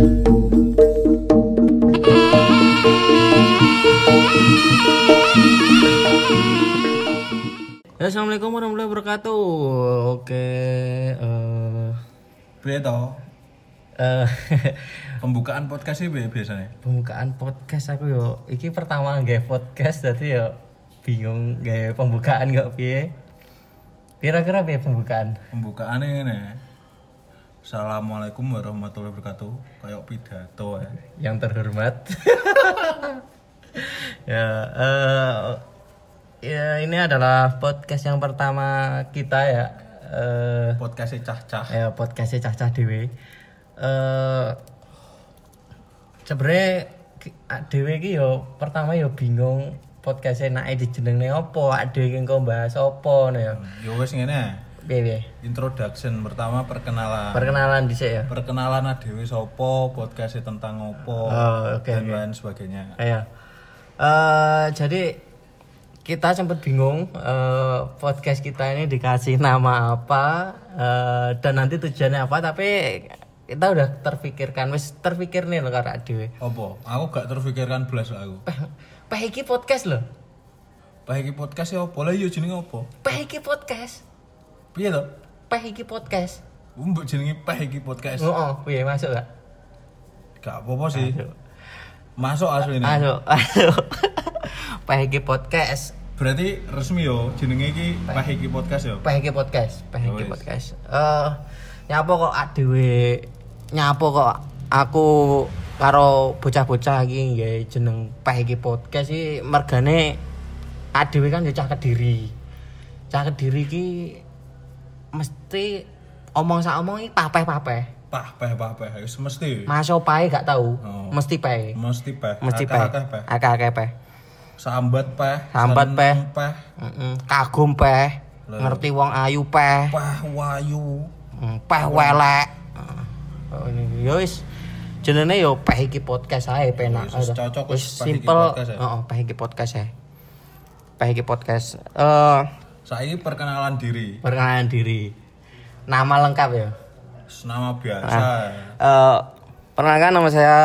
Assalamualaikum warahmatullahi wabarakatuh. Oke, eh eh, Pembukaan podcast ini biasanya. pembukaan podcast aku yo. Iki pertama nggak podcast, jadi yo bingung nggak pembukaan nggak piye. Kira-kira piye pembukaan? Pembukaan ini Assalamualaikum warahmatullahi wabarakatuh. Kayak pidato ya. Yang terhormat. ya, eh ya ini adalah podcast yang pertama kita ya. Eh Podcastnya cah-cah. ya podcastnya cah-cah dewe eh sebenarnya dewe ki yo pertama yo bingung podcastnya naik di jenenge opo ade iki engko bahas opo no yo Ya wes ngene. Piye piye Introduction pertama perkenalan. perkenalan dhisik ya Perkenalan adewe sopo, podcastnya tentang opo Oh, oke, dan oke. lain sebagainya. Iya. Eh jadi kita sempat bingung eh, podcast kita ini dikasih nama apa eh, dan nanti tujuannya apa tapi kita udah terpikirkan wis terpikir nih loh karena dewe Opo? Aku gak terfikirkan belas aku. Iki podcast loh. Pak podcast ya opo? Lah iya jenenge opo? Iki podcast. Piye to? Peh iki podcast. Mbok jenenge Pak iki podcast. Oh, oh piye masuk gak? Gak apa-apa sih. Masuk asli ini. Aduh. Peh iki podcast. Berarti resmi yo jenenge iki Pak iki podcast yo. Peh iki podcast. Peh iki Wis. podcast. Eh nyapa kok adewe nyapa kok aku karo bocah-bocah iki nggih jeneng Peh iki podcast iki mergane adewe kan yo cah Kediri. Cah Kediri iki mesti omong sak omong iki papeh-papeh. Pah, peh, pah, peh, wis mesti. Maso pae gak tahu. Oh. Mesti pae. Mesti peh. Mesti pae. Akeh-akeh pae. Sambat peh. Sambat. Mm-mm. Kagum. Lah. Ngerti wong ayu peh. Pah wayu. Mm, Peh welek. Oh, ini yo wis jenenge yo peh iki podcast ae penak. Wis cocok, Wis simple. podcast ya. Heeh, peh iki podcast ae. Peh iki podcast. Eh, Saiki perkenalan diri. perkenalan diri. Nama lengkap ya. Nama biasa. Eh, perkenalkan nama saya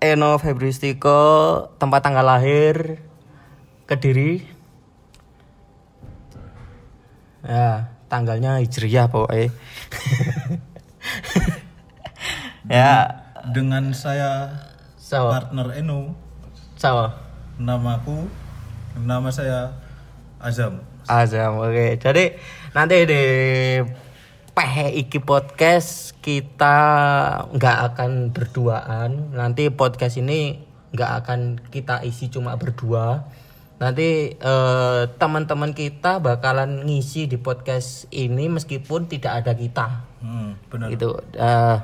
Eno Febristiko, tempat tanggal lahir Kediri. Ya, tanggalnya Hijriyah pokoknya. ya, Dengan saya so, partner Eno, so, namaku nama saya Azam. Azam, oke. Jadi nanti di Peh Iki Podcast kita nggak akan berduaan. Nanti podcast ini nggak akan kita isi cuma berdua. Nanti eh, teman-teman kita bakalan ngisi di podcast ini meskipun tidak ada kita. Hmm, benar. Gitu. Eh,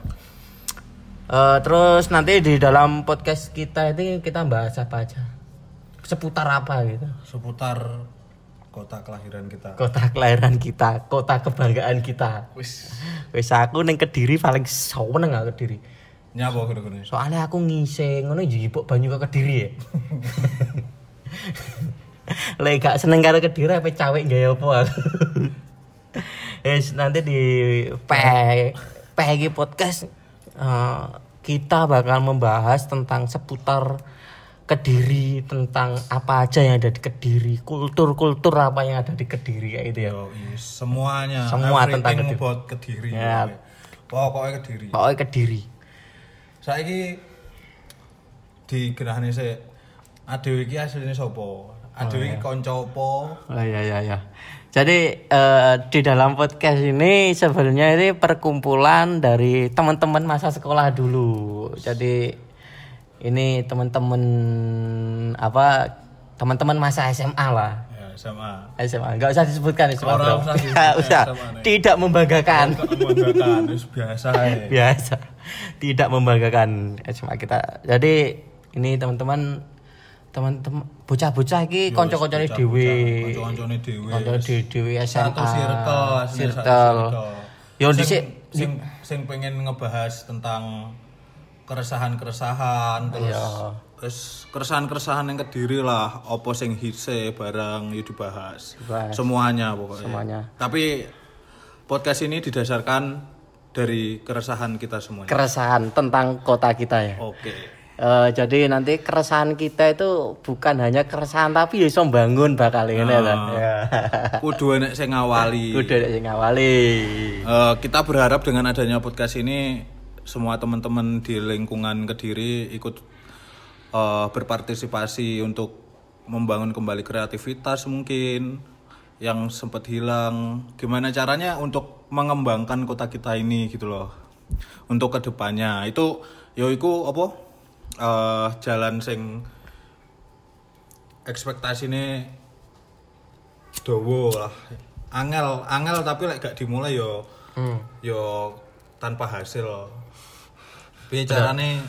eh, terus nanti di dalam podcast kita ini kita bahas apa aja, seputar apa gitu. Seputar kota kelahiran kita. kota kelahiran kita, kota kebanggaan kita. Wis. Wis aku ning Kediri paling seneng aku Kediri. Nyapa kira-kira? Soalnya aku ngise ngono njipuk banyu ke Kediri ya. Lek gak seneng karo Kediri apa cawek gaya apa aku. Wis nanti di Pe Pegi podcast eh, kita bakal membahas tentang seputar Kediri tentang apa aja yang ada di Kediri, kultur-kultur apa yang ada di Kediri kayak gitu ya. Iya, semuanya. Semua tentang Kediri. about Kediri. Ya. Pokoknya Kediri. Pokoknya Kediri. Saiki di gerahane se adewe iki asline sapa? Adewe iki kanca apa? Oh iya iya iya. Jadi eh, di dalam podcast ini sebenarnya ini perkumpulan dari teman-teman masa sekolah dulu. Jadi ini teman-teman apa teman-teman masa SMA lah. Ya, sama. SMA nggak usah disebutkan SMA Orang bro. usah Nggak. SMA. Tidak membanggakan. Biasa ae. Biasa. Tidak membanggakan SMA kita. Jadi ini teman-teman teman-teman bocah-bocah iki kanca-kancane dhewe. kanca-kancane dhewe. Kancane dhewe dhewe SMA. Satu circle, circle. Yo dhisik sing sing pengen ngebahas tentang keresahan-keresahan terus Iya. terus keresahan-keresahan yang kediri lah opo sing hise barang ya dibahas Dibahas. semuanya pokoknya Semuanya. tapi podcast ini didasarkan dari keresahan kita semuanya. keresahan tentang kota kita ya. Oke. Eh, jadi nanti keresahan kita itu bukan hanya keresahan tapi ya iso bangun bakal ini kan. Ya. Kudu enek sing ngawali. Udah deh sing ngawali. Eh, kita berharap dengan adanya podcast ini semua teman-teman di lingkungan Kediri ikut eh, berpartisipasi untuk membangun kembali kreativitas mungkin yang sempat hilang. Gimana caranya untuk mengembangkan kota kita ini gitu loh. Untuk ke depannya itu yo iku apa? eh, jalan sing ekspektasine dowo lah. Angel, angel tapi lek gak dimulai yo Hmm. yo tanpa hasil. Piye carane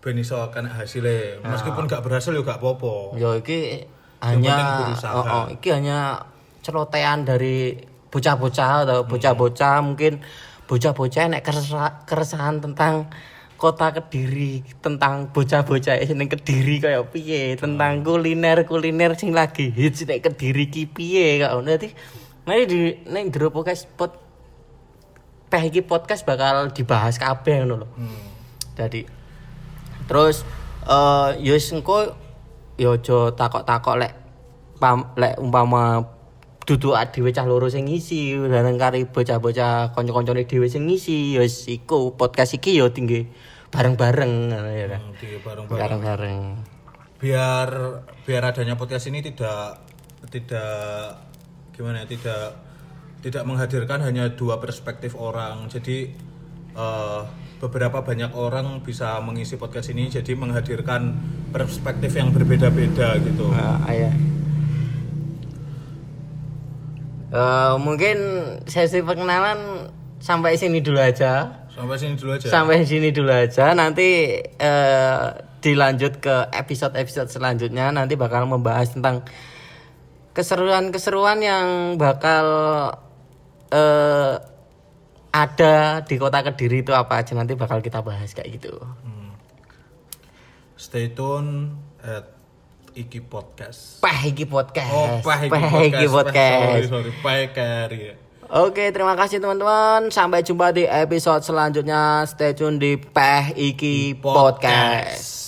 ben iso kena hasilnya meskipun gak berhasil yo gak apa-apa. Yo iki hanya oh, oh, iki hanya celotehan dari bocah-bocah atau bocah-bocah mungkin bocah-bocah nek keresa- keresahan tentang kota Kediri tentang bocah-bocah ning Kediri kaya piye tentang kuliner-kuliner sing lagi hits nek Kediri ki piye kok nanti mari di ning Dro podcast pod peh iki podcast bakal dibahas kabeh ngono lho. Jadi terus eh yo wis engko yo aja takok-takok lek pam, lek umpama duduk dhewe cah loro sing ngisi dan kari bocah-bocah kanca-kancane dhewe sing ngisi wis iku podcast iki yo tinggi bareng-bareng ngono ya kan. Hmm, bareng-bareng. Bareng-bareng. biar biar adanya podcast ini tidak tidak gimana ya tidak tidak menghadirkan hanya dua perspektif orang jadi eh, beberapa banyak orang bisa mengisi podcast ini jadi menghadirkan perspektif yang berbeda-beda gitu iya. Eh, mungkin sesi perkenalan sampai sini dulu aja. sampai sini dulu aja Sampai sini dulu aja. Nanti eh, dilanjut ke episode-episode selanjutnya. Nanti bakal membahas tentang keseruan-keseruan yang bakal eh, ada di kota Kediri itu apa aja nanti bakal kita bahas kayak gitu. stay tune at Iki Podcast Pah iki podcast. oh Pak Iki Pah Podcast, iki podcast. sorry sorry Pak Kari ya. Oke, terima kasih teman-teman. Sampai jumpa di episode selanjutnya. Stay tune di Peh Iki Podcast. Podcast.